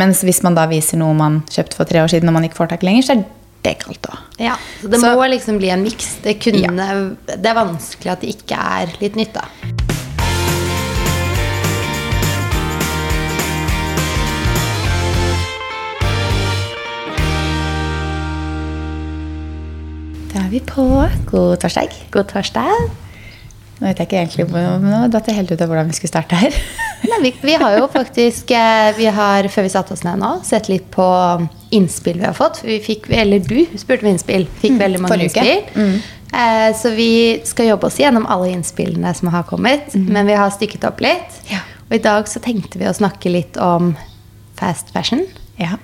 Mens hvis man da viser noe man kjøpte for tre år siden, og man ikke får tak lenger, så er det kaldt òg. Ja, så Det Så- må liksom bli en miks. Det, ja. det er vanskelig at det ikke er litt nytt, da. Da er vi på. God torsdag. God torsdag. Nå vet jeg ikke egentlig Nå datt jeg helt ut av hvordan vi skulle starte her. Nei, vi, vi har jo faktisk eh, vi har, Før vi satte oss ned nå, sett litt på innspill vi har fått. Vi fikk, eller du spurte om innspill. Fikk veldig mange innspill. Mm. Eh, så vi skal jobbe oss gjennom alle innspillene som har kommet. Men vi har stykket opp litt. Ja. Og i dag så tenkte vi å snakke litt om fast fashion. Ja.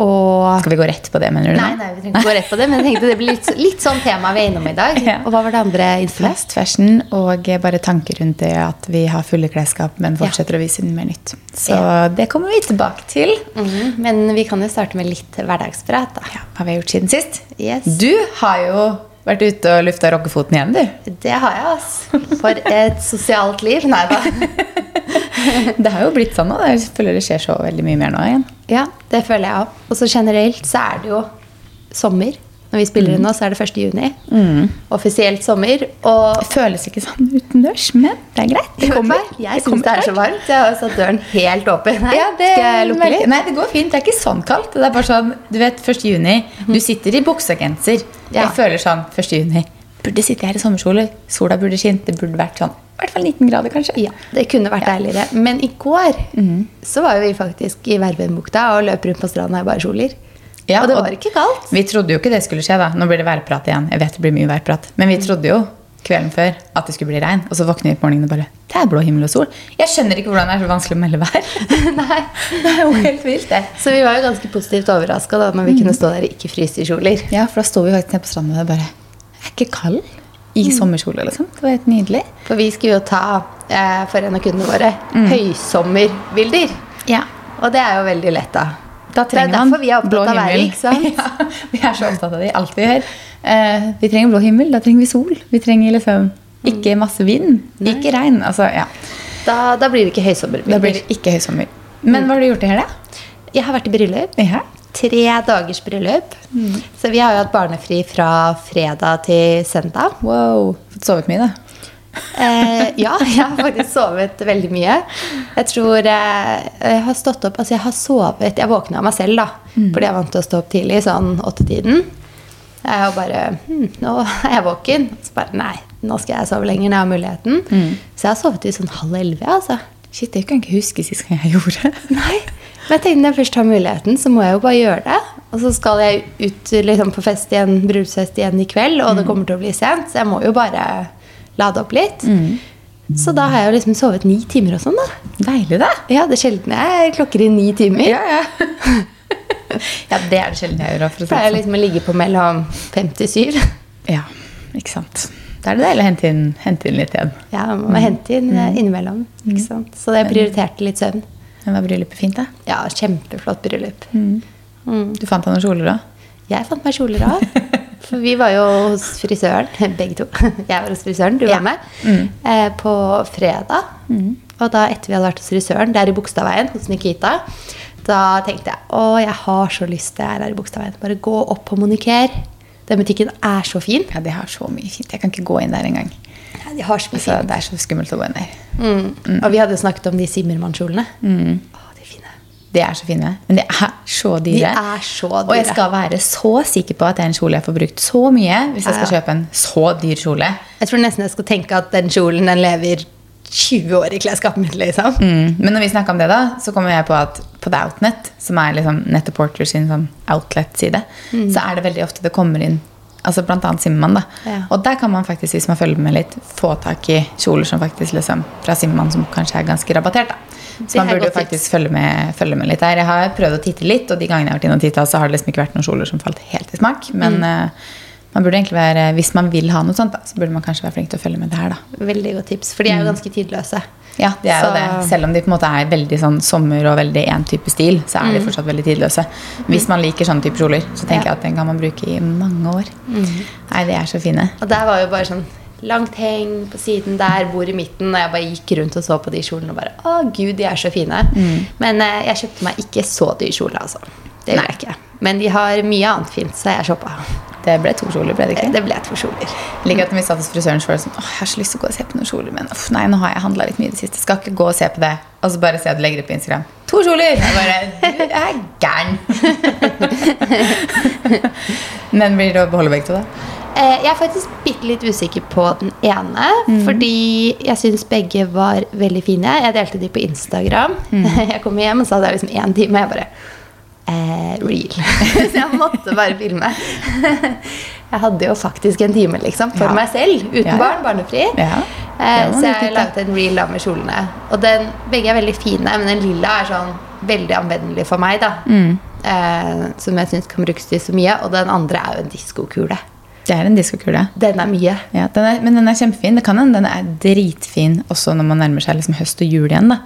Og Skal vi gå rett på det, mener du? Nei, nei, vi trenger ikke gå rett på det, men jeg tenkte det blir litt, litt sånn tema vi er innom i dag. Ja. Og hva var det andre innspillet? Fast fashion og bare tanker rundt det at vi har fulle klesskap, men fortsetter å vise mer nytt. Så Ja. det kommer vi tilbake til. Mhm, Men vi kan jo starte med litt hverdagsprat, da. Ja, hva vi har gjort siden sist. Yes. Du har jo vært ute og lufta rockefoten igjen, du. Det har jeg, altså. For et sosialt liv. Nei da. Det har jo blitt sånn nå. Jeg føler det skjer så veldig mye mer nå igjen. Ja, det føler jeg òg. Og så generelt så er det jo sommer. Når vi spiller inn nå, så er det 1. juni. Offisielt sommer. Og Det føles ikke sånn utendørs, men det er greit. Det kommer. Jeg syns det er så varmt. Jeg har satt døren helt åpen. Nei, Ja, det Skal jeg lukke litt? Nei, det går fint. Det er ikke sånn kaldt. Det er bare sånn, du vet, 1. juni, du sitter i buksegenser. Ja. Jeg føler sånn, 1. juni, burde sitte her i sommerkjole. Sola burde skint. Det burde vært sånn, i hvert fall 19 grader kanskje. Ja, det kunne vært deiligere. Men i går så var vi faktisk i Vervenbukta og løp rundt på stranda i bare kjoler. Ja, og det og- var ikke kaldt. Vi trodde jo ikke det skulle skje da. Nå blir det værprat igjen. Jeg vet det blir mye værprat. Men vi trodde jo kvelden før at det skulle bli regn. Og så våkner vi på morgenen og bare, det er blå himmel og sol. Jeg skjønner ikke hvordan det er så vanskelig å melde vær. Nei. Det er jo helt vilt det. Så vi var jo ganske positivt overraska når vi kunne stå der og ikke fryse i kjoler. Ja, for da sto vi faktisk nede på stranda og bare, jeg er ikke kald i sommerkjole liksom. Det var helt nydelig. For vi skulle jo ta, eh, for en av kundene våre, høysommerbilder. Ja. Og det er jo veldig lett, da. Da Det er derfor vi er opptatt av været, ikke sant? ja, vi er så opptatt av det i alt vi gjør. Eh, vi trenger blå himmel, da trenger vi sol. Vi trenger liksom ikke masse vind, ikke regn. Altså, ja. Da, da blir det ikke høysommerbilder. Da blir det ikke høysommer. Men hva har du gjort i helga? Jeg har vært i bryllup. Ja. Tre dagers bryllup. Så vi har jo hatt barnefri fra fredag til søndag. Wow. Fått sovet mye, da. Eh, ja, jeg har faktisk sovet veldig mye. Jeg tror eh, jeg har stått opp Altså, jeg har sovet Jeg våkna av meg selv, da. Fordi jeg er vant til å stå opp tidlig, sånn åttetiden. Jeg har bare hm, Nå er jeg våken. Så bare Nei, nå skal jeg sove lenger når jeg har muligheten. Så jeg har sovet til sånn halv elleve, altså. Shit, det kan jeg ikke huske sist gang jeg gjorde. Nei. Men jeg tenkte når jeg først har muligheten, så må jeg jo bare gjøre det. Og så skal jeg ut liksom, på fest igjen, bryllupsfest igjen i kveld, og det kommer til å bli sent. Så jeg må jo bare lade opp litt. Så da har jeg jo liksom sovet ni timer og sånn, da. Deilig, det. Ja, det er sjelden jeg klokker i ni timer. Ja, ja. ja, det er det sjelden jeg gjør. For å si Pleier sånn. liksom å ligge på mellom fem til syv. Ja, ikke sant. Da er det deilig å hente inn, hente inn litt igjen. Ja, man må hente inn eh, innimellom. Ikke sant? Så jeg prioriterte litt søvn. Men var bryllupet fint, da? Ja, kjempeflott bryllup. Du fant deg noen kjoler òg? Jeg fant meg kjoler òg. For vi var jo hos frisøren, begge to. Jeg var hos frisøren, du Ja. var med. Eh, på fredag. Og da etter vi hadde vært hos frisøren, der i Bogstadveien hos Nikita, da tenkte jeg å, jeg har så lyst til jeg er her i Bogstadveien. Bare gå opp på Moniker. Den butikken er så fin. Ja, de har så mye fint. Jeg kan ikke gå inn der engang. Ja, de har så mye Altså, fint. det er så skummelt å gå inn der. Mm. Og vi hadde snakket om de Simmermann-kjolene. Å, de er fine. De er så fine, men de er så dyre. De er så dyre. Og jeg skal være så sikker på at det er en kjole jeg får brukt så mye hvis jeg skal kjøpe en så dyr kjole. Jeg tror nesten jeg skal tenke at den kjolen den lever 20 år i klesskapet mitt. liksom. Mm. Men når vi snakka om det, da, så kommer jeg på at på The Outnet, som er liksom Nette Porter sin sånn outlet-side, så er det veldig ofte det kommer inn altså blant annet Simman. da. Ja. Og der kan man faktisk, hvis man følger med litt, få tak i kjoler som faktisk liksom fra Simman som kanskje er ganske rabattert. da. Så man burde jo faktisk følge med, følge med litt der. Jeg har prøvd å titte litt, og de gangene jeg har vært inne og titta, så har det liksom ikke vært noen kjoler som falt helt i smak. Men Mm. eh, man burde egentlig være, hvis man vil ha noe sånt, da, så burde man kanskje være flink til å følge med det her. da. Veldig godt tips, for de er jo ganske tidløse. Ja, de er jo det. Selv om de på en måte er veldig sånn sommer og veldig én type stil, så er de fortsatt veldig tidløse. Hvis man liker sånne type kjoler, så tenker Ja. jeg at den kan man bruke i mange år. Nei, de er så fine. Og der var jo bare sånn Langt heng på siden der, bord i midten. Og jeg bare gikk rundt og så på de kjolene og bare Å, gud, de er så fine. Men eh, jeg kjøpte meg ikke så dyr kjole, altså. Det gjorde jeg ikke. Men de har mye annet fint, så jeg shoppa. Det ble to kjoler, ble det ikke? Det ble to kjoler. Like at når vi satt hos frisøren, var det sånn Åh, jeg har så lyst til å gå og se på noen kjoler, men uff, nei, nå har jeg handla litt mye i det siste. Skal ikke gå og se på det. Og så bare se at du legger det på Instagram. To kjoler! Jeg bare Du er gæren. men blir det å beholde begge to, da? Eh, Jeg er faktisk bitte litt usikker på den ene. Fordi jeg syns begge var veldig fine. Jeg delte de på Instagram. Jeg kom hjem og sa det er liksom én time. Og jeg bare eh, Real. så jeg måtte bare filme. jeg hadde jo faktisk en time liksom for Ja. meg selv. Uten Ja, barn. Barnefri. Ja. Eh, så jeg laget en reel da med kjolene. Og den, begge er veldig fine, men den lilla er sånn veldig anvendelig for meg. da Mm. eh, Som jeg syns kan brukes til så mye. Og den andre er jo en diskokule. Det er en diskokule. Den er mye. Ja, den er, men den er kjempefin. Det kan hende den er dritfin også når man nærmer seg liksom høst og jul igjen. da.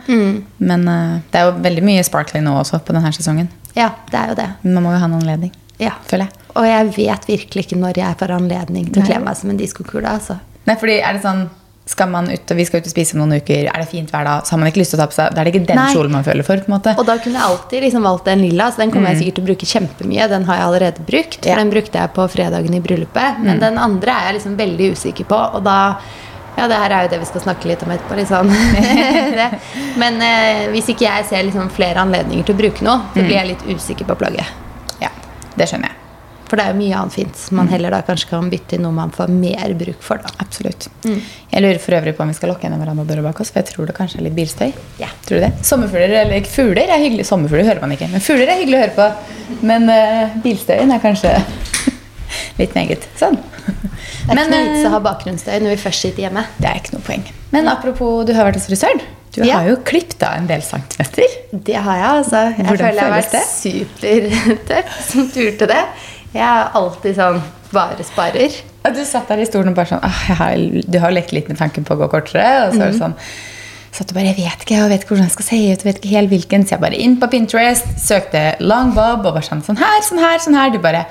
Men uh, det er jo veldig mye sparkling nå også på denne sesongen. Ja, det er jo det. Men man må jo ha en anledning, Ja. føler jeg. Og jeg vet virkelig ikke når jeg får anledning til å kle meg som en diskokule. Altså. Nei, fordi er det sånn skal man ut, og Vi skal ut og spise om noen uker, er det fint vær da, så har man ikke lyst til å ta på seg Da er det ikke den Nei. kjolen man føler for. på en måte. Og da kunne jeg alltid liksom valgt den lilla, så den kommer jeg sikkert til å bruke kjempemye. Den har jeg allerede brukt, for Ja. den brukte jeg på fredagen i bryllupet. Men den andre er jeg liksom veldig usikker på, og da ja, det her er jo det vi skal snakke litt om etterpå. Det. Men eh, hvis ikke jeg ser liksom flere anledninger til å bruke noe, så blir jeg litt usikker på plagget. Ja, Det skjønner jeg. For det er jo mye annet fint som man heller da kanskje kan bytte til noe man får mer bruk for. da. Absolutt. Jeg lurer for øvrig på om vi skal lukke en verandadøra bak oss, for jeg tror det kanskje er litt bilstøy. Ja. Tror du det? Sommerfugler eller fugler er hyggelig. Sommerfugler hører man ikke, men fugler er hyggelig å høre på. Men uh, bilstøyen er kanskje litt meget. Sånn. Det er Men, ikke noe vits eh, å ha bakgrunnsstøy når vi først sitter hjemme. Det er ikke noe poeng. Men apropos, du har vært hos frisøren. Du Ja. har jo klippet av en del centimeter. Det har jeg, altså. Jeg Hvordan føler jeg har vært supertøff som turte det. Jeg er alltid sånn bare sparer. Og du satt der i stolen og bare sånn har, Du har jo lekt litt med tanken på å gå kortere. Og så er det sånn satt du bare, Jeg vet ikke jeg vet ikke hvordan jeg skal se ut. jeg vet ikke helt hvilken, Så jeg bare inn på Pinterest, søkte long bob og bare sånn sånn her, sånn her, sånn her. Du bare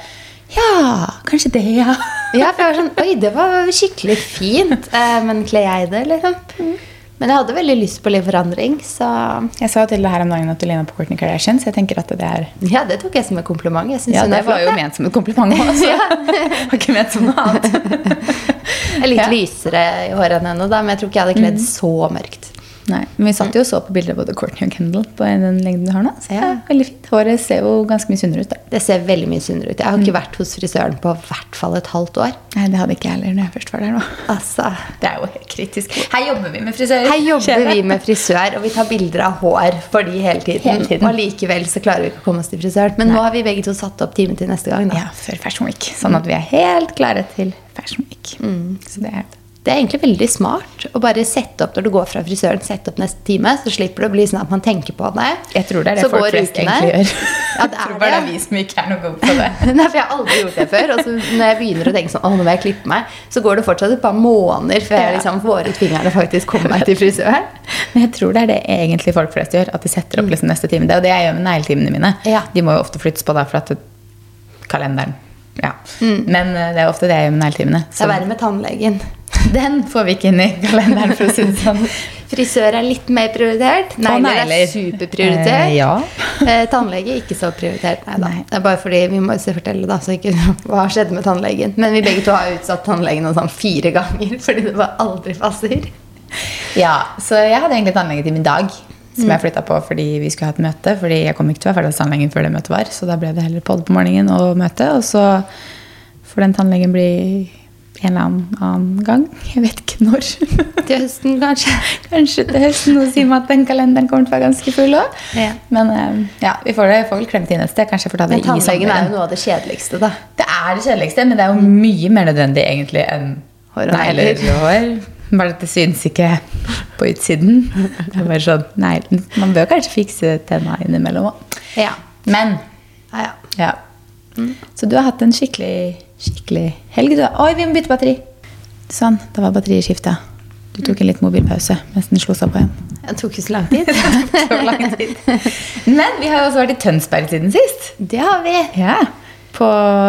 Ja, kanskje det, ja. Ja, for jeg var sånn Oi, det var skikkelig fint. Eh, men kler jeg det, liksom? Men jeg hadde veldig lyst på litt forandring, så Jeg sa til deg her om dagen at du ligner på Courtney Kardashian, så jeg tenker at det er ja, det tok jeg som en kompliment. Jeg synes Ja, hun det er flott. var jo ment som et kompliment også. ja. var ikke ment som noe annet. Jeg er litt Ja. lysere i håret enn henne, da, men jeg tror ikke jeg hadde kledd så mørkt. Nei, men Vi satt jo og så på bilder av både Courtney og Kendal på den lengden du har nå. Så det Ja. veldig fint. Håret ser jo ganske mye sunnere ut. da. Det ser veldig mye sunnere ut. Jeg har ikke vært hos frisøren på hvert fall et halvt år. Nei, det hadde ikke jeg heller når jeg først var der nå. Altså, Det er jo helt kritisk. Her jobber vi med frisører. Her jobber vi med frisør, og vi tar bilder av hår for de hele tiden. Hele tiden. Og likevel så klarer vi ikke å komme oss til frisøren. Men nå har vi begge to satt opp time til neste gang. Da. Ja, før Fashion Week. Sånn at vi er helt klare til Fashion Week. Mm. Så det er Det er egentlig veldig smart å bare sette opp når du går fra frisøren, sette opp neste time, så slipper det å bli sånn at man tenker på det. Jeg tror det er det folk flest egentlig gjør. Ja, det jeg tror er bare det det. er vi som ikke er noe gode på det. Nei, for Jeg har aldri gjort det før. Og så når jeg begynner å tenke sånn, å, nå må jeg klippe meg, så går det fortsatt et par måneder før jeg liksom får ut fingrene faktisk kommer meg til frisøren. Men jeg tror det er det egentlig folk flest gjør. At de setter opp liksom neste time. Det er jo det jeg gjør med negletimene mine. Ja. De må jo ofte flyttes på da, for at kalenderen ja. Men eh, det er ofte det jeg gjør med negletimene. Det er verre med tannlegen. den får vi ikke inn i kalenderen, for å si det sånn. Frisør er litt mer prioritert. Negler er negler. superprioritert. Eh, ja. Eh, tannlege ikke så prioritert. Nei. Nei. Det er bare fordi vi må fortelle da, så ikke hva skjedde med tannlegen. Men vi begge to har utsatt tannlegen sånn fire ganger fordi det bare aldri passer. Ja, så jeg hadde egentlig tannlegetime i dag. Som Mm. jeg flytta på fordi vi skulle ha et møte. Fordi jeg kom ikke til å være ferdig hos tannlegen før det møtet var. Så da ble det heller podd på morgenen og møte. Og så får den tannlegen bli en eller annen, gang. Jeg vet ikke når. Til høsten, kanskje. Kanskje til høsten. Nå sier man at den kalenderen kommer til å være ganske full òg. Ja. Men eh, ja, vi får, det, får vel klemt inn et sted. Kanskje jeg får ta det Men i tannlegen er jo noe av det kjedeligste, da. Det er det kjedeligste, men det er jo mye mer nødvendig egentlig enn Hår og negler negler. hår. Bare at det synes ikke på utsiden. Det er bare sånn, nei, Man bør kanskje fikse tenna innimellom òg. Ja. Men Ja, ja. Så du har hatt en skikkelig, skikkelig helg. Du. Oi, vi må bytte batteri! Sånn, da var batteriet skifta. Du tok en litt mobilpause mens den slo seg på igjen. Det tok ikke så lang tid. Så lang tid. Men vi har jo også vært i Tønsberg siden sist. Det har vi. Ja, På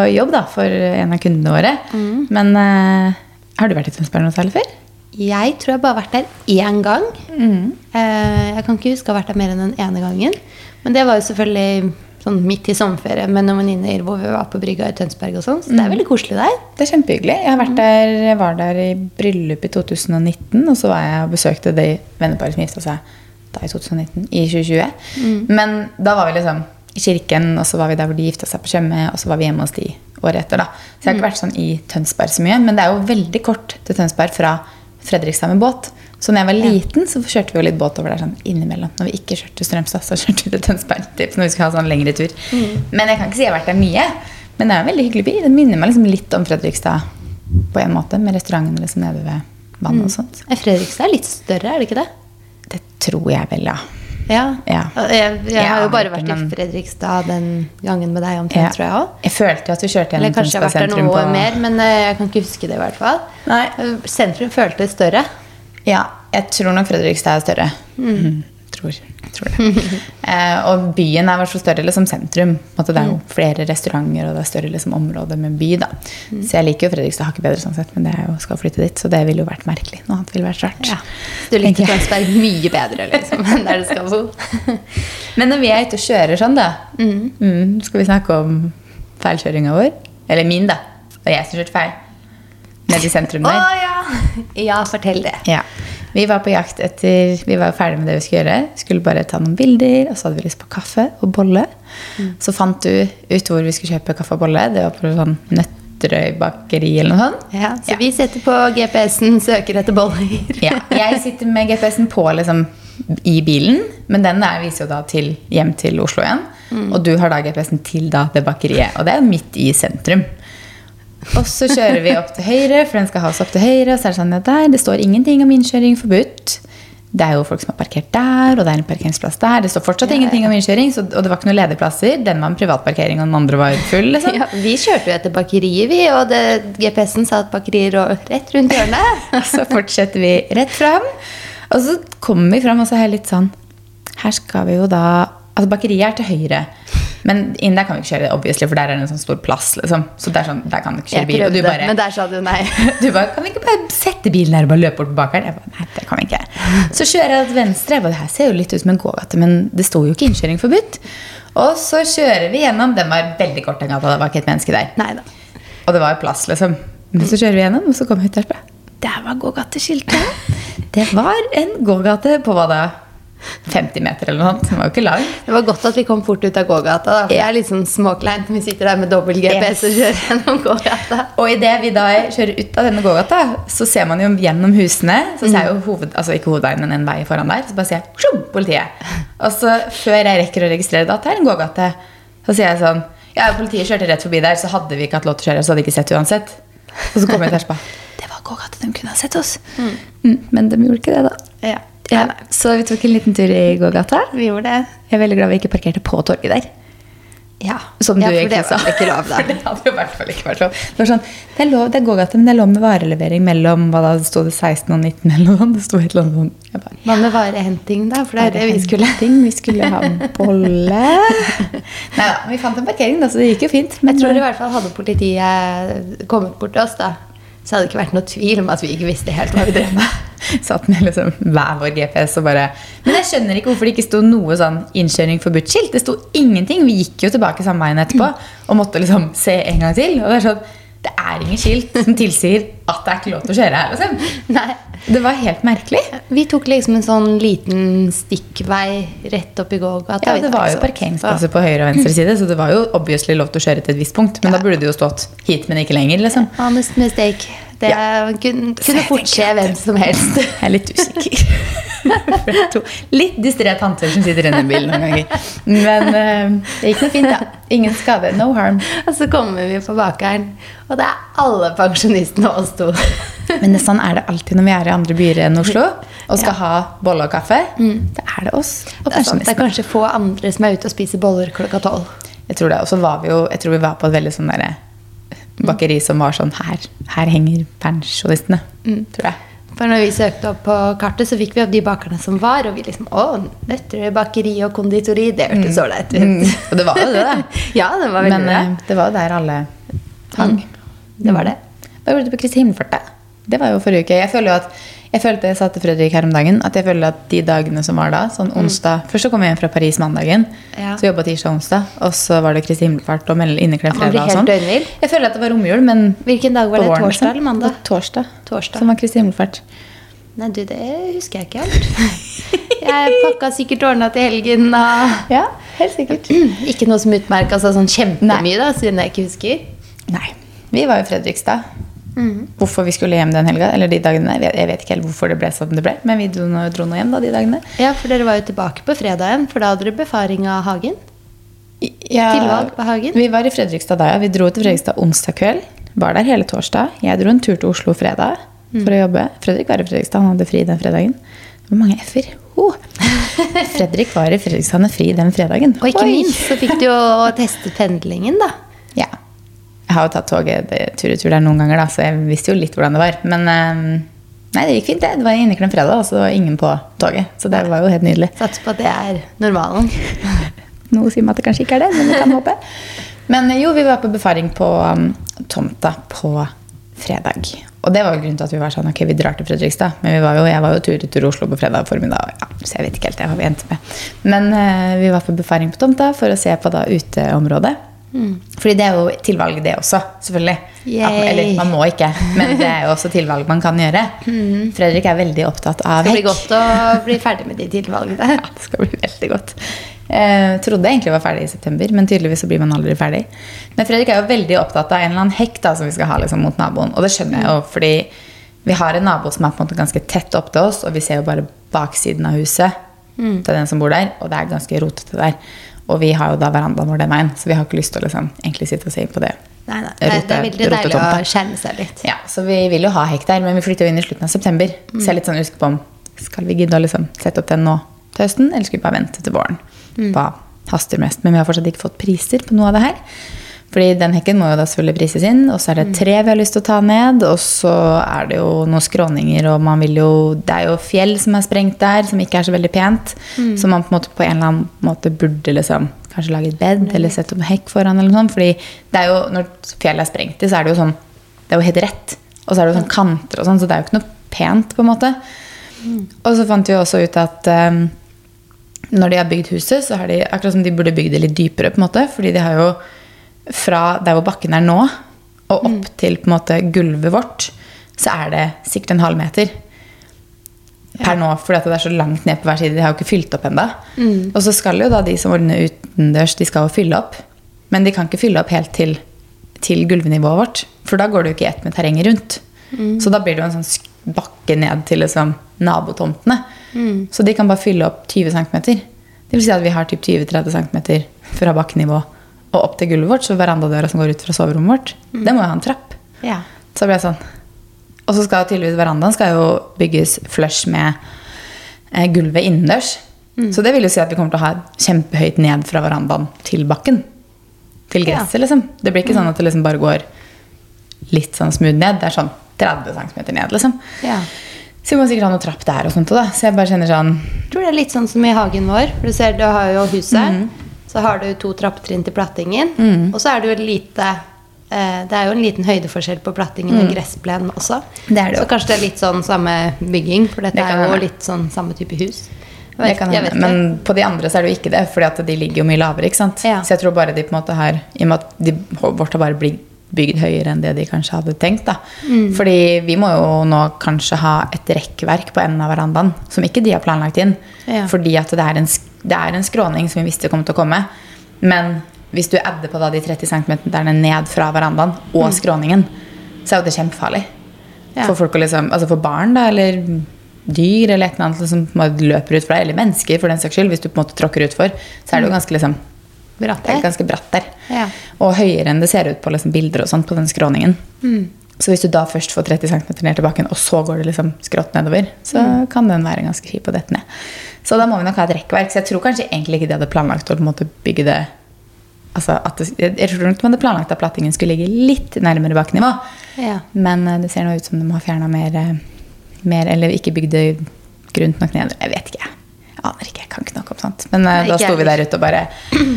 jobb da, for en av kundene våre. Mm. Men uh, Har du vært i Tønsberg noe særlig før? Jeg tror jeg bare har vært der én gang. Eh, Jeg kan ikke huske å ha vært der mer enn den ene gangen. Men det var jo selvfølgelig sånn midt i sommerferie med noen venninner hvor vi var på brygga i Tønsberg og sånn. Så det er veldig koselig der. Det er kjempehyggelig. Jeg, har vært der, jeg var der i bryllup i 2019, og så var jeg og besøkte det venneparet som gifta seg da i 2019, i 2020. Men da var vi liksom i kirken, og så var vi der hvor de gifta seg på Tjøme, og så var vi hjemme hos de året etter. da. Så jeg har ikke vært sånn i Tønsberg så mye, men det er jo veldig kort til Tønsberg fra Fredrikstad med båt. Så når jeg var liten, så kjørte vi jo litt båt over der sånn innimellom. Når vi ikke kjørte Strømstad, så kjørte vi til Tønsberg typ, når vi skulle ha sånn lengre tur. Men jeg kan ikke si jeg har vært der mye. Men det er en veldig hyggelig by. Den minner meg liksom litt om Fredrikstad på en måte, med restauranten liksom nede ved vannet og sånt. Eh, Fredrikstad er litt større, er det ikke det? Det tror jeg vel, ja. Ja. Ja. Jeg, jeg har jo bare vært i Fredrikstad den gangen med deg omtrent, Ja. tror jeg òg. Jeg følte jo at vi kjørte Eller kanskje jeg har vært der noe på mer, men eh, jeg kan ikke huske det i hvert fall. Nei. Sentrum føltes større. Ja, jeg tror nok Fredrikstad er større. Mm. Tror, tror det. eh, og byen er i hvert fall større liksom sentrum. Det er jo flere restauranter og det er større liksom, område med by. da. Så jeg liker jo Fredrikstad hakket bedre, sånn sett, men det er jo skal flytte dit, så det ville jo vært merkelig. Noe annet ville vært rart. Ja. Du liker. Tønsberg mye bedre, liksom, enn der du skal bo. Men når vi er ute og kjører sånn, da mm, Skal vi snakke om feilkjøringa vår? Eller min, da. Og jeg som kjørte feil. Nede i sentrum der. ja! Ja, fortell det. Ja. Vi var på jakt etter Vi var ferdig med det vi skulle gjøre. Skulle bare ta noen bilder, og så hadde vi lyst på kaffe og bolle. Så fant du ut hvor vi skulle kjøpe kaffe og bolle. Det var på sånn Nøtterøy bakeri eller noe sånt. Ja, så Ja. vi setter på GPS-en, søker etter boller. Ja, jeg sitter med GPS-en på liksom, i bilen, men den der viser jo da til, hjem til Oslo igjen. Og du har da GPS-en til da, det bakeriet, og det er midt i sentrum. Og så kjører vi opp til høyre, for den skal ha oss opp til høyre. Og så er det sånn at der, det står ingenting om innkjøring forbudt. Det er jo folk som har parkert der, og det er en parkeringsplass der. Det står fortsatt Ja, ingenting om innkjøring, så, og det var ikke noen lederplasser. Den var en privatparkering, og den andre var full. liksom. Ja, vi kjørte jo etter bakeriet, vi, og det- GPS-en sa at bakeriet lå rett rundt hjørnet. Så fortsetter vi rett fram. Og så kommer vi fram, og så er jeg litt sånn Her skal vi jo da Altså, bakeriet er til høyre. Men inn der kan vi ikke kjøre, obviously, for der er det en sånn stor plass. liksom. Så det er sånn, der kan du ikke kjøre bil. Og du bare, men der sa du nei. du bare Kan vi ikke bare sette bilen her og bare løpe bort på bakeren? Jeg bare, nei, det kan vi ikke. Så kjører jeg til venstre. Jeg bare, det her ser jo litt ut som en gågate, men det sto jo ikke innkjøring forbudt. Og så kjører vi gjennom. Den var veldig kort, den gata. Det var ikke et menneske der. Neida. Og det var jo plass, liksom. Men så kjører vi gjennom, og så kommer vi ut der. Der var gågateskiltet. Det var en gågate på hva da? 50 meter eller noe sånt. Den var jo ikke lang. Det var godt at vi kom fort ut av gågata. Da, for Det er litt sånn småkleint når vi sitter der med dobbel GPS og kjører gjennom gågata. Og idet vi da kjører ut av denne gågata, så ser man jo gjennom husene. Så ser jeg jo hoved, altså ikke hovedveien, men en vei foran der. Så bare sier jeg «Sjum, politiet. Og så før jeg rekker å registrere det, at det er en gågate, så sier jeg sånn Ja, politiet kjørte rett forbi der, så hadde vi ikke hatt lov til å kjøre, så hadde de ikke sett uansett. Og så kommer jeg til å Det var gågata, de kunne ha sett oss. Mm, men de gjorde ikke det, da. Ja. Ja, så vi tok en liten tur i gågata. Vi gjorde det. Jeg er veldig glad vi ikke parkerte på torget der. Ja, Som ja for det var ikke lov, da. For det hadde jo i hvert fall ikke vært lov. Det var sånn, det er lov, det er gågate, men det er lov med varelevering mellom hva da, det sto det 16 og 19 eller noe. Det sto et eller annet. Jeg bare, Hva med varehenting, da? For det er det vi skulle. Vi skulle ha bolle. Nei da, vi fant en parkering, da, så det gikk jo fint. Jeg tror i hvert fall hadde politiet kommet bort til oss, da, så hadde det ikke vært noe tvil om at vi ikke visste helt hva vi drev med. Satt med liksom hver vår GPS og bare Men jeg skjønner ikke hvorfor det ikke sto noe sånn innkjøring forbudt-skilt. Det sto ingenting. Vi gikk jo tilbake samme veien etterpå og måtte liksom se en gang til. Og det er sånn Det er ingen skilt som tilsier at det er ikke lov til å kjøre her. Liksom. Nei. Det var helt merkelig. Vi tok liksom en sånn liten stikkvei rett opp i gågata. Ja, Det var jo parkeringsplasser på høyre og venstre side, så det var jo obviously lov til å kjøre til et visst punkt. Men da burde det jo stått hit, men ikke lenger. liksom. Honest mistake. Det kunne, kunne fort skje hvem som helst. Jeg er litt usikker. Er litt distré tanter som sitter inne i bilen noen ganger. Men uh, det gikk noe fint, da. Ingen skade. No harm. Og så kommer vi på bakeren, og det er alle pensjonistene og oss to. Men det, sånn er det alltid når vi er i andre byer enn Oslo og skal ha bolle og kaffe. Da er det oss og Det er, sant, det er kanskje få andre som er ute og spiser boller klokka tolv. Jeg tror det. Og så var vi jo Jeg tror vi var på et veldig sånn derre bakeri som var sånn Her, her henger pensjonistene. Tror jeg. For når vi søkte opp på kartet, så fikk vi opp de bakerne som var. Og vi liksom Å, Nøtterøy bakeri og konditori. Det hørtes ålreit ut. Mm. Og det var jo det, da. ja, det var veldig Men bra. eh, det var jo der alle hang. Det var det. Hva gjorde du på Kristi himmelfart. Det var jo forrige uke. Jeg føler jo at jeg følte jeg sa til Fredrik her om dagen at jeg føler at de dagene som var da, sånn onsdag Først så kom jeg hjem fra Paris mandagen, Ja. så jobba tirsdag og onsdag, og så var det Kristi himmelfart og inneklemt inneklem fredag og sånn. Døgnvild. Jeg føler at det var romjul, men Hvilken dag var det? våren, Torsdag liksom. eller mandag? Torsdag. Torsdag. Som var Kristi himmelfart. Nei, du, det husker jeg ikke helt. Jeg pakka sikkert ordna til helgen. Og Ja, helt sikkert. ikke noe som utmerka seg sånn kjempemye, da, siden jeg ikke husker. Nei. Vi var i Fredrikstad. Mhm. Hvorfor vi skulle hjem den helga, eller de dagene, jeg vet, ikke helt hvorfor det ble som det ble, men vi dro nå, hjem da, de dagene. Ja, for dere var jo tilbake på fredagen, for da hadde dere befaring av Hagen. Ja, Tilvalg på Hagen? Vi var i Fredrikstad da, ja. Vi dro til Fredrikstad onsdag kveld. Var der hele torsdag. Jeg dro en tur til Oslo fredag for å jobbe. Fredrik var i Fredrikstad, han hadde fri den fredagen. Hvor mange f-er? Oh. Fredrik var i Fredrikstad, han hadde fri den fredagen. Og ikke Oi. minst så fikk du jo testet pendlingen, da. Jeg har jo tatt toget tur-retur der noen ganger, da, så jeg visste jo litt hvordan det var. Men eh, nei, det gikk fint, det. Det var inneklemt fredag, og så var ingen på toget. Så det var jo helt nydelig. Satser på at det er normalen. Noe sier meg at det kanskje ikke er det, men vi kan håpe. Men eh, jo, vi var på befaring på um, tomta på fredag. Og det var jo grunnen til at vi var sånn, ok, vi drar til Fredrikstad. Men vi var jo, jeg var jo tur til Oslo på fredag formiddag, ja, så jeg vet ikke helt hva vi endte med. Men uh, vi var på befaring på tomta for å se på da uteområdet. Fordi det er jo tilvalg det også, selvfølgelig. At, eller man må ikke, men det er jo også tilvalg man kan gjøre. Fredrik er veldig opptatt av Det skal bli godt å bli ferdig med de tilvalgene. Ja, det skal bli veldig godt. Eh, trodde egentlig jeg var ferdig i september, men tydeligvis så blir man aldri ferdig. Men Fredrik er jo veldig opptatt av en eller annen hekk da, som vi skal ha liksom, mot naboen. Og det skjønner jeg jo, fordi vi har en nabo som er på en måte ganske tett opp til oss, og vi ser jo bare baksiden av huset til den som bor der, og det er ganske rotete der. Og vi har jo da verandaen vår den veien, så vi har ikke lyst til å liksom, egentlig sitte og se på det. Nei, nei, det, er- det er veldig deilig å skjerme seg litt. Ja, så vi vil jo ha hekk der, men vi flytter jo inn i slutten av september. Så jeg er litt sånn usikker på om skal vi gidde å liksom sette opp den nå til høsten, eller skal vi bare vente til våren. Hva haster mest? Men vi har fortsatt ikke fått priser på noe av det her. Fordi den hekken må jo da selvfølgelig prises inn, og så er det et tre vi har lyst til å ta ned, og så er det jo noen skråninger, og man vil jo Det er jo fjell som er sprengt der, som ikke er så veldig pent, så man på en måte på en eller annen måte burde liksom kanskje lage et bed, eller sette opp en hekk foran, eller noe sånt. Fordi det er jo, når fjellet er sprengt i, så er det jo sånn Det er jo helt rett. Og så er det jo sånn kanter og sånn, så det er jo ikke noe pent, på en måte. Og så fant vi også ut at um, når de har bygd huset, så har de akkurat som de burde bygd det litt dypere, på en måte. Fordi de har jo fra der hvor bakken er nå, og opp til på en måte gulvet vårt, så er det sikkert en halv meter. Per nå, fordi at det er så langt ned på hver side. De har jo ikke fylt opp ennå. Og så skal jo da de som ordner utendørs, de skal jo fylle opp. Men de kan ikke fylle opp helt til, til gulvnivået vårt. For da går det jo ikke i ett med terrenget rundt. Så da blir det jo en sånn bakke ned til liksom nabotomtene. Så de kan bare fylle opp 20 cm. Det vil si at vi har typ 20-30 cm fra bakkenivå og opp til gulvet vårt. Så verandadøra som går ut fra soverommet vårt, det må jo ha en trapp. Ja. Så ble jeg sånn. Og så skal tydeligvis verandaen skal jo bygges flush med eh, gulvet innendørs. Så det vil jo si at vi kommer til å ha kjempehøyt ned fra verandaen til bakken. Til Ja. gresset, liksom. Det blir ikke sånn at det liksom bare går litt sånn smooth ned. Det er sånn 30 cm ned, liksom. ja. Så vi må sikkert ha noe trapp der og sånt òg, da. Så jeg bare kjenner sånn Jeg tror det er litt sånn som i hagen vår. For du ser, du har jo huset. Så har du to trappetrinn til plattingen. Og så er det jo et lite eh, Det er jo en liten høydeforskjell på plattingen og gressplen også. Det det. Så kanskje det er litt sånn samme bygging, for dette Det er jo være. litt sånn samme type hus. Vet. Men på de andre så er det jo ikke det, fordi de ligger jo mye lavere. ikke? Ja. Så jeg tror bare de på en måte har I og med at de, vårt har bare blitt bygd høyere enn det de kanskje hadde tenkt. da. Mm. Fordi vi må jo nå kanskje ha et rekkverk på enden av verandaen som ikke de har planlagt inn. Ja. Fordi at det er, en, sk- det er en skråning som vi visste kom til å komme. Men hvis du adder på da de 30 cm ned fra verandaen og skråningen, så er jo det kjempefarlig. Mm. Ja. For liksom, altså for barn da, eller dyr eller et eller annet som bare løper utfor deg, eller mennesker for den saks skyld, hvis du på en måte tråkker utfor, så er det jo ganske, liksom, Bratt er der. ganske bratt der. Ja. Og høyere enn det ser ut på liksom, bilder og sånt på den skråningen. Så hvis du da først får 30 cm ned til bakken, og så går det liksom skrått nedover, så kan den være ganske kjip å dette ned. Så da må vi nok ha et rekkverk. Så jeg tror kanskje egentlig ikke de hadde planlagt å bygge det altså at det, Jeg jeg tror nok de hadde planlagt at plattingen skulle ligge litt nærmere bakkenivå. Ja. Men eh, det ser nå ut som de har fjerna mer, eh, mer Eller ikke bygd det grunt nok ned. Jeg vet ikke. Jeg aner ikke. Jeg kan ikke noe om sånt. Men eh, Nei, da sto vi der ute og bare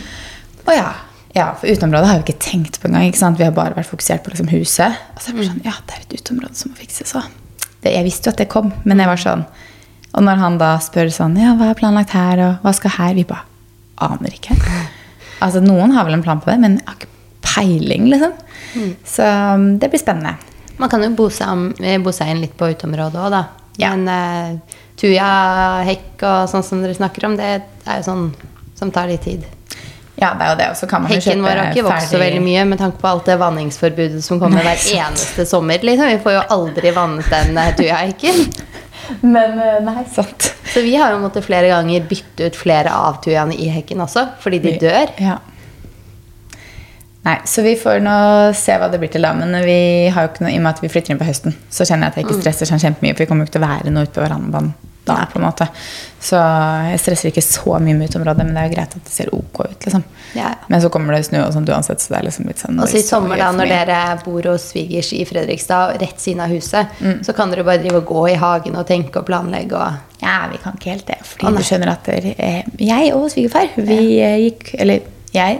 Å ja. Ja, for uteområdet har vi ikke tenkt på engang. Vi har bare vært fokusert på liksom huset. Og så er det bare sånn, ja, det er et uteområde som må fikses òg. Jeg visste jo at det kom, men jeg var sånn Og når han da spør sånn, ja, hva er planlagt her, og hva skal her? Vi bare aner ikke. Altså, noen har vel en plan på det, men har ikke peiling, liksom. Så um, det blir spennende. Man kan jo bo seg, eh, bo seg inn litt på uteområdet òg, da. Ja. Men uh, tujahekk og sånn som dere snakker om, det er jo sånn som tar litt tid. Ja, det er jo det. Og så kan man jo Hekken vår har ikke vokst så veldig mye med tanke på alt det vanningsforbudet som kommer hver eneste sommer. Liksom. Vi får jo aldri vannet den eh, tujahekken. Men eh, nei, sant. Så vi har jo måttet flere ganger bytte ut flere av tujaene i hekken også, fordi de dør. Ja. Nei, så vi får nå se hva det blir til da. Men vi har jo ikke noe, i og med at vi flytter inn på høsten, så kjenner jeg at jeg ikke stresser sånn kjempemye. For vi kommer jo ikke til å være noe ute på verandaen da, på en måte. Så jeg stresser ikke så mye med uteområdet, men det er jo greit at det ser ok ut, liksom. Ja. Men så kommer det snø og sånt uansett, så det er liksom litt sånn Og så i sommer, da, når dere bor hos svigers i Fredrikstad, rett siden av huset, Mm. så kan dere bare drive og gå i hagen og tenke og planlegge og Ja, vi kan ikke helt det. Fordi du skjønner at det, eh, jeg og svigerfar, vi eh, gikk Eller jeg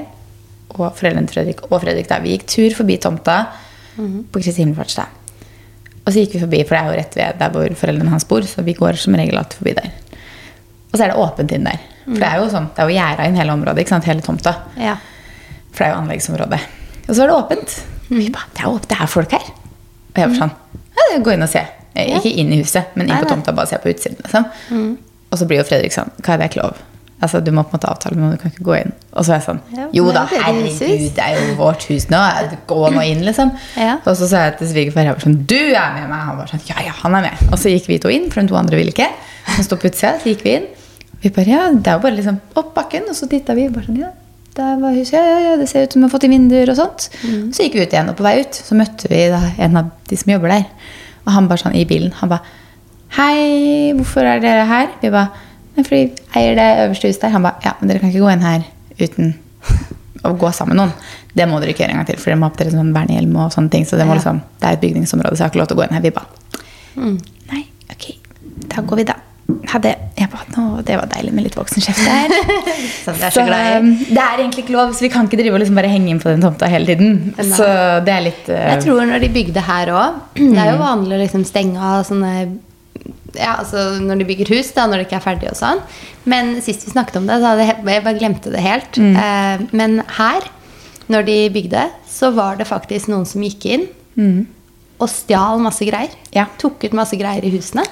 og foreldrene til Fredrik og Fredrik da, vi gikk tur forbi tomta Mhm. på Kristi himmelfartsdag. Og så gikk vi forbi, for det er jo rett ved der hvor foreldrene hans bor, så vi går som regel alltid forbi der. Og så er det åpent inn der. For det er jo sånn, det er jo gjerda inn hele området, ikke sant? hele tomta. Ja. For det er jo anleggsområdet. Og så er det åpent. Mm. Vi bare, det er åpent, det er folk her. Og jeg var sånn, ja, gå inn og se. Ikke inn i huset, men inn på tomta, bare se på utsiden. Liksom. Og så blir jo Fredrik sånn, hva er det ikke lov? Altså, du må på en måte avtale med noen, du kan ikke gå inn. Og så er jeg sånn, Ja, jo da, det er herregud, det er jo vårt hus nå. Gå nå inn, liksom. Ja. Og så sa jeg til svigerfar, jeg var sånn, du er med meg. Han var sånn, ja, ja, han er med. Og så gikk vi to inn, for de to andre ville ikke. Han sto på utsida, så gikk vi inn. Vi bare, ja, det er jo bare liksom opp bakken, og så titta vi, bare sånn, ja, der var huset, ja, ja, ja, det ser ut som vi har fått inn vinduer og sånt. Så gikk vi ut igjen, og på vei ut så møtte vi da en av de som jobber der. Og han bare sånn i bilen, han bare, hei, hvorfor er dere her? Vi bare, «Nei, fordi jeg eier det øverste huset der. Han ba, ja, men dere kan ikke gå inn her uten å gå sammen med noen. Det må dere ikke gjøre en gang til, for dere må dere sånn vernehjelm og sånne ting. Så det, må liksom, det er et bygningsområde, så jeg har ikke lov til å gå inn her. Vi ba. Mm. nei, ok, da går vi da. Hadde, jeg ba, nå, det var deilig med litt voksenkjeft der. Som dere er så så um, det er egentlig ikke lov, så vi kan ikke drive og liksom bare henge inn på den tomta hele tiden. Nei. Så det er litt uh, Jeg tror når de bygde her òg Det er jo vanlig å liksom stenge av sånne ja, altså Når de bygger hus, da, når det ikke er ferdig og sånn. Men sist vi snakket om det, så hadde jeg, jeg bare glemte det helt. Eh, men her, når de bygde, så var det faktisk noen som gikk inn og stjal masse greier. Ja. Tok ut masse greier i husene.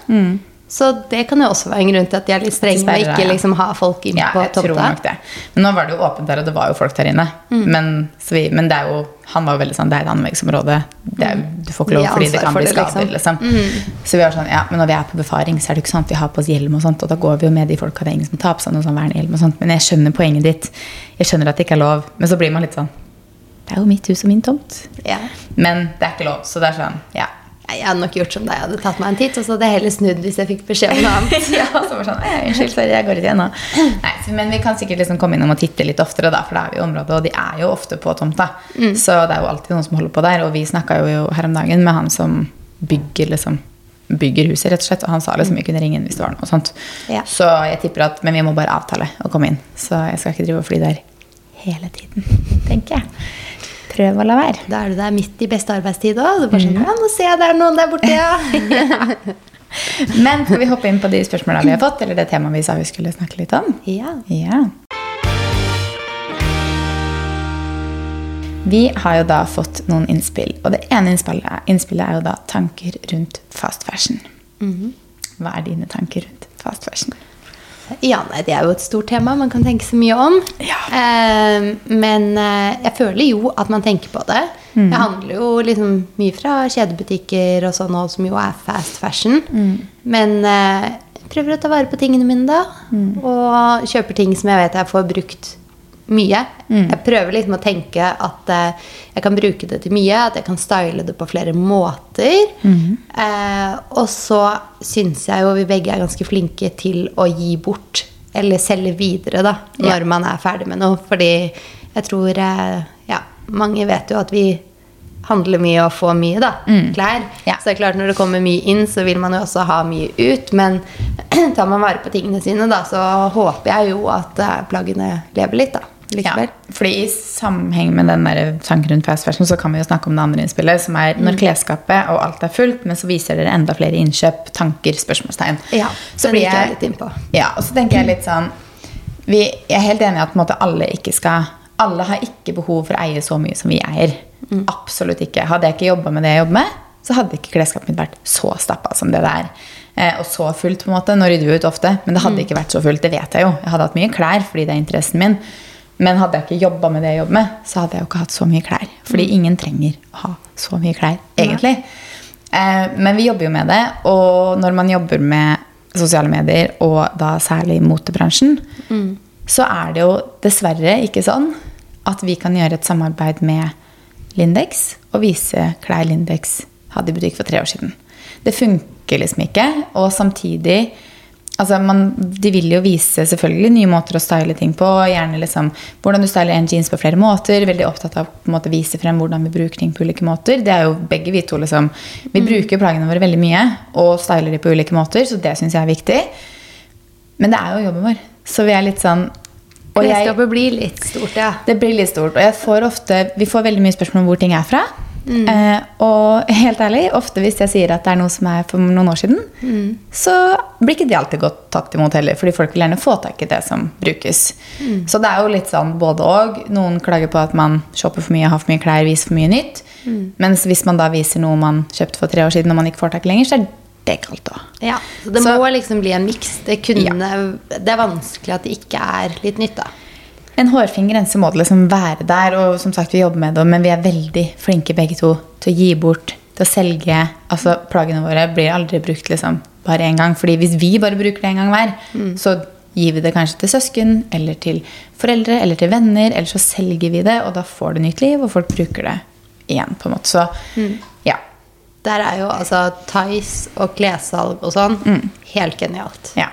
Så det kan jo også være en grunn til at de er litt strenge og ikke ja. liksom, ha folk inn Ja, på tomta. det. Men nå var det jo åpent der, og det var jo folk der inne. Mm. Men, så vi, men det er jo, han var jo veldig sånn, det er et anleggsområde. Det er, du får ikke lov fordi det kan bli skader. liksom. Liksom. Så vi var sånn, ja, men når vi er på befaring, så er det ikke sant, vi har på oss hjelm og sånt, og da går vi jo med de folka, det er ingen som tar på seg noe sånn vernehjelm og sånt. Men jeg skjønner poenget ditt. Jeg skjønner at det ikke er lov. Men så blir man litt sånn, det er jo mitt hus og min tomt. Ja. Men det er ikke lov, så det er sånn, ja. Jeg hadde nok gjort som deg. Jeg hadde tatt meg en titt, og så hadde jeg heller snudd hvis jeg fikk beskjed om noe annet. ja, så var sånn, «Nei, unnskyld, sorry, jeg går ut igjen nå. Nei, men vi kan sikkert liksom komme innom og titte litt oftere, da, for da er vi i området, og de er jo ofte på tomta. Så det er jo alltid noen som holder på der, og vi snakka jo her om dagen med han som bygger liksom bygger huset, rett og slett, og han sa liksom vi kunne ringe inn hvis det var noe sånt. Ja. Så jeg tipper at, Men vi må bare avtale å komme inn. Så jeg skal ikke drive og fly der hele tiden, tenker jeg. Prøv å la være. Da er du der midt i beste arbeidstid òg. Sånn, ja, 'Nå ser jeg det er noen der borte', ja. Men skal vi hoppe inn på de spørsmåla vi har fått, eller det temaet vi sa vi skulle snakke litt om? ja. Ja. Vi har jo da fått noen innspill, og det ene innspillet, innspillet er jo da tanker rundt fast fashion. Hva er dine tanker rundt fast fashion? Ja, nei, Det er jo et stort tema man kan tenke så mye om. Ja. Eh, men eh, jeg føler jo at man tenker på det. Mm. Jeg handler jo liksom mye fra kjedebutikker og sånn, som jo er fast fashion. Mm. Men eh, jeg prøver å ta vare på tingene mine da. Mm. Og kjøper ting som jeg vet jeg får brukt mye. Mm. Jeg prøver liksom å tenke at eh, jeg kan bruke det til mye, at jeg kan style det på flere måter. Mm. Eh, og så syns jeg jo vi begge er ganske flinke til å gi bort, eller selge videre, da, Ja. når man er ferdig med noe. Fordi jeg tror eh, Ja, mange vet jo at vi handler mye og får mye, da. Klær. Mm. Ja. Så det er klart når det kommer mye inn, så vil man jo også ha mye ut. Men tar man vare på tingene sine, da, så håper jeg jo at eh, plaggene lever litt, da. Ja, fordi i sammenheng med den der tanken rundt fast fashion, så kan vi jo snakke om det andre innspillet, som er Mm. når klesskapet og alt er fullt, men så viser dere enda flere innkjøp, tanker, spørsmålstegn. Ja, så blir jeg jeg litt innpå. Ja, og så tenker jeg litt sånn vi, Jeg er helt enig i at på en måte, alle ikke skal Alle har ikke behov for å eie så mye som vi eier. Mm. Absolutt ikke. Hadde jeg ikke jobba med det jeg jobber med, så hadde ikke klesskapet mitt vært så stappa som det det er. Eh, og så fullt, på en måte. Nå rydder vi ut ofte, men det hadde Mm. ikke vært så fullt. Det vet jeg jo. Jeg hadde hatt mye klær fordi det er interessen min. Men hadde jeg ikke jobba med det jeg jobber med, så hadde jeg jo ikke hatt så mye klær. Fordi ingen trenger å ha så mye klær, egentlig. Eh, men vi jobber jo med det, og når man jobber med sosiale medier, og da særlig motebransjen, så er det jo dessverre ikke sånn at vi kan gjøre et samarbeid med Lindex og vise klær Lindex hadde i butikk for tre år siden. Det funker liksom ikke, og samtidig Altså, man, De vil jo vise selvfølgelig nye måter å style ting på. Gjerne liksom hvordan du styler en jeans på flere måter. Veldig opptatt av å vise frem hvordan vi bruker ting på ulike måter. Det er jo begge Vi to liksom Vi bruker plaggene våre veldig mye og styler de på ulike måter, så det syns jeg er viktig. Men det er jo jobben vår. Så vi er litt sånn og jeg- Klesskapet blir litt stort, ja. det blir litt stort. Og jeg får ofte, vi får veldig mye spørsmål om hvor ting er fra. Mm. Eh, og helt ærlig, ofte hvis jeg sier at det er noe som er for noen år siden, Mm. så blir ikke det alltid godt tatt imot heller. Fordi folk vil gjerne få tak i det som brukes. Mm. Så det er jo litt sånn både og. Noen klager på at man shopper for mye, har for mye klær, viser for mye nytt. Mm. Mens hvis man da viser noe man kjøpte for tre år siden og man ikke får tak i lenger, så er det kaldt òg. ja. Så det Så- må liksom bli en miks. Det, kunne- det er vanskelig at det ikke er litt nytt, da. En hårfin grense må det liksom være der, og som sagt, vi jobber med det, men vi er veldig flinke begge to til å gi bort, til å selge. Altså, plaggene våre blir aldri brukt liksom bare én gang, fordi hvis vi bare bruker det en gang hver, så gir vi det kanskje til søsken, eller til foreldre, eller til venner, eller så selger vi det, og da får det nytt liv, og folk bruker det igjen, på en måte. Så ja. Der er jo altså Tice og klessalg og sånn Mm. helt genialt. Ja.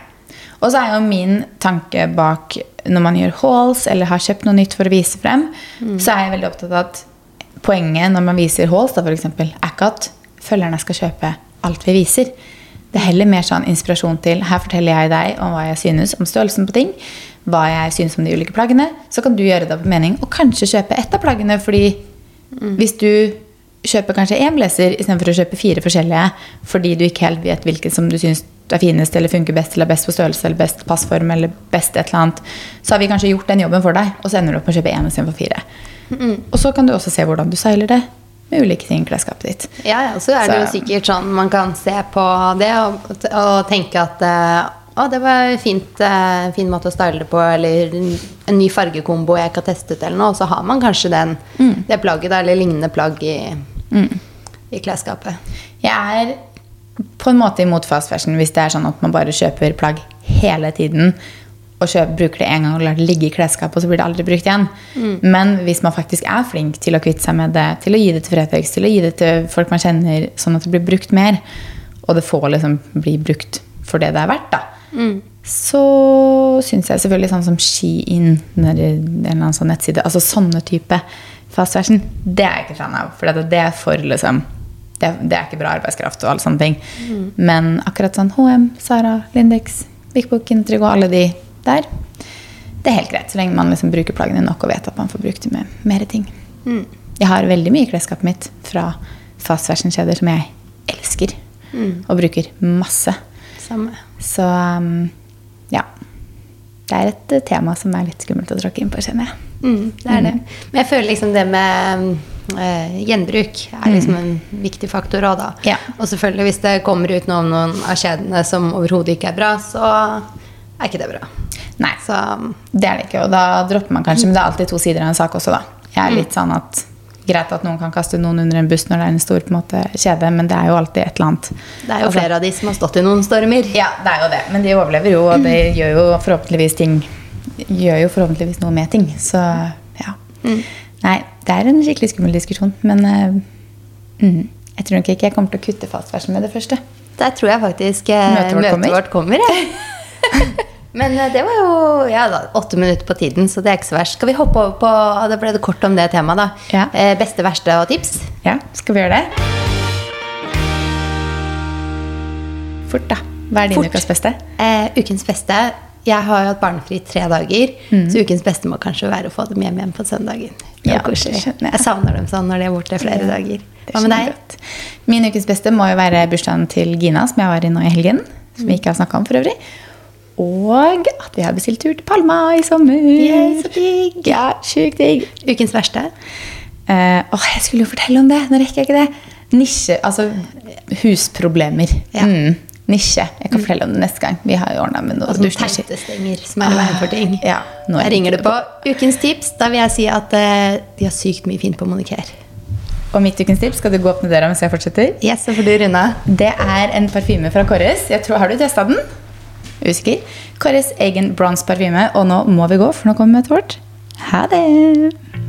Og så er jo min tanke bak når man gjør hauls eller har kjøpt noe nytt for å vise frem, så er jeg veldig opptatt av at poenget når man viser hauls, da eksempel, er ikke at følgerne skal kjøpe alt vi viser. Det er heller mer sånn inspirasjon til her forteller jeg deg om hva jeg synes om størrelsen på ting, hva jeg synes om de ulike plaggene, så kan du gjøre deg opp mening og kanskje kjøpe ett av plaggene, fordi hvis du kjøper kanskje én blazer istedenfor å kjøpe fire forskjellige fordi du ikke helt vet hvilken som du syns er finest eller funker best eller er best på størrelse eller best passform eller best et eller annet, så har vi kanskje gjort den jobben for deg, og så ender du opp med å kjøpe én istedenfor fire. Og så kan du også se hvordan du seiler det med ulike ting i klesskapet ditt. Ja, ja, så er det jo sikkert sånn man kan se på det og, og tenke at eh, å, det var fint, eh, fin måte å style det på, eller en, ny fargekombo jeg ikke har testet, eller noe, og så har man kanskje den, det plagget, da, eller lignende plagg i, i klesskapet. Jeg er på en måte imot fast fashion hvis det er sånn at man bare kjøper plagg hele tiden og kjøper, bruker det en gang og lar det ligge i klesskapet, og så blir det aldri brukt igjen. Men hvis man faktisk er flink til å kvitte seg med det, til å gi det til Fretex, til å gi det til folk man kjenner, sånn at det blir brukt mer, og det får liksom bli brukt for det det er verdt, da, så syns jeg selvfølgelig sånn som Shein, en eller annen sånn nettside, altså sånne type fast fashion, det er jeg ikke fan av. For det, det er for liksom det, det er ikke bra arbeidskraft og alle sånne ting. Men akkurat sånn HM, Sara, Lindex, Big Book, Intrigo, alle de der, det er helt greit. Så lenge man liksom bruker plaggene nok og vet at man får brukt dem med mer ting. Jeg har veldig mye i klesskapet mitt fra fast fashion-kjeder som jeg elsker. Og bruker masse. Samme. Så um, ja. Det er et tema som er litt skummelt å tråkke inn på, kjenner jeg. Mm, det er det. Men jeg føler liksom det med eh, gjenbruk er liksom en viktig faktor òg, da. Ja. Og selvfølgelig hvis det kommer ut noe om noen av kjedene som overhodet ikke er bra, så er ikke det bra. Nei, Så det er det ikke. Og da dropper man kanskje, men det er alltid to sider av en sak også, da. Jeg er litt sånn at Greit at noen kan kaste noen under en buss når det er en stor på en måte, kjede, men det er jo alltid et eller annet. det er jo Altså, flere av de som har stått i noen stormer. Ja, det er jo det. Men de overlever jo, og det gjør jo forhåpentligvis ting Gjør jo forhåpentligvis noe med ting. Så ja. Nei, det er en skikkelig skummel diskusjon, men uh, mm, jeg tror nok ikke jeg kommer til å kutte fast fashion med det første. Der tror jeg faktisk eh, Møtet vårt kommer. vårt kommer. Ja. Men eh, det var jo ja, da, åtte minutter på tiden, så det er ikke så verst. Skal vi hoppe over på Da ble det kort om det temaet, da. Ja. Eh, beste, verste og tips. Ja, skal vi gjøre det? Fort, da. Hva er din Fort. ukas beste? Eh, ukens beste Jeg har jo hatt barnefri tre dager, så ukens beste må kanskje være å få dem hjem igjen på søndagen. Ja, jeg. Jeg savner dem sånn når de er borte flere dager. Hva med deg? godt. Min ukens beste må jo være bursdagen til Gina, som jeg var i nå i helgen. Som vi ikke har snakka om for øvrig. Og at vi har bestilt tur til Palma i sommer. Yay, så digg! Ja, sjukt digg. Ukens verste? Uh, åh, jeg skulle jo fortelle om det. Nå rekker jeg ikke det. Nisje, altså husproblemer. Ja. Mm, nisje. Jeg kan fortelle om det neste gang. Vi har jo ordna med noe Og sånne dusjnisje. teitestenger som er i veien for ting. Ja, nå er Jeg det ringer du på ukens tips. Da vil jeg si at uh, de har sykt mye fint på Moniker. Og mitt ukens tips, skal du gå opp med døra mens jeg fortsetter? Yes, så får du runde. Det er en parfyme fra Kåres. Jeg tror, har du testa den? Usikker. Kåres egen bronse parfyme. Og nå må vi gå, for nå kommer møtet vårt. Ha det!